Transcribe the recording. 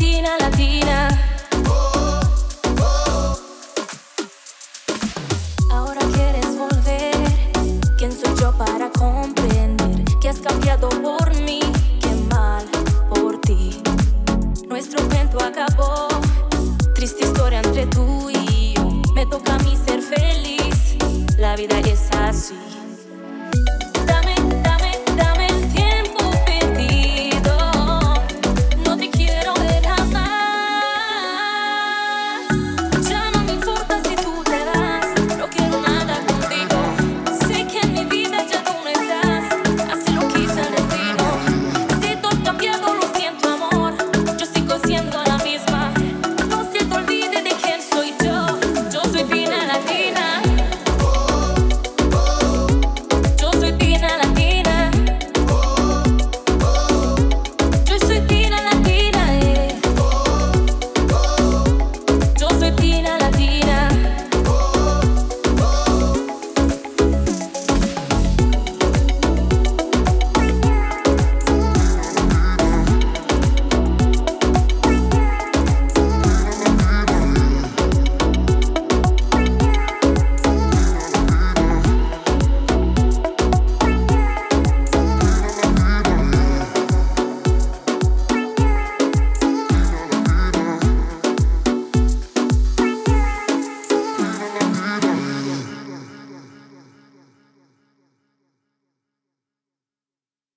latina, latina. Oh, oh. Ahora quieres volver. ¿Quién soy yo para comprender que has cambiado por mí? Qué mal por ti. Nuestro cuento acabó. Triste historia entre tú y yo. Me toca a mí ser feliz. La vida es así.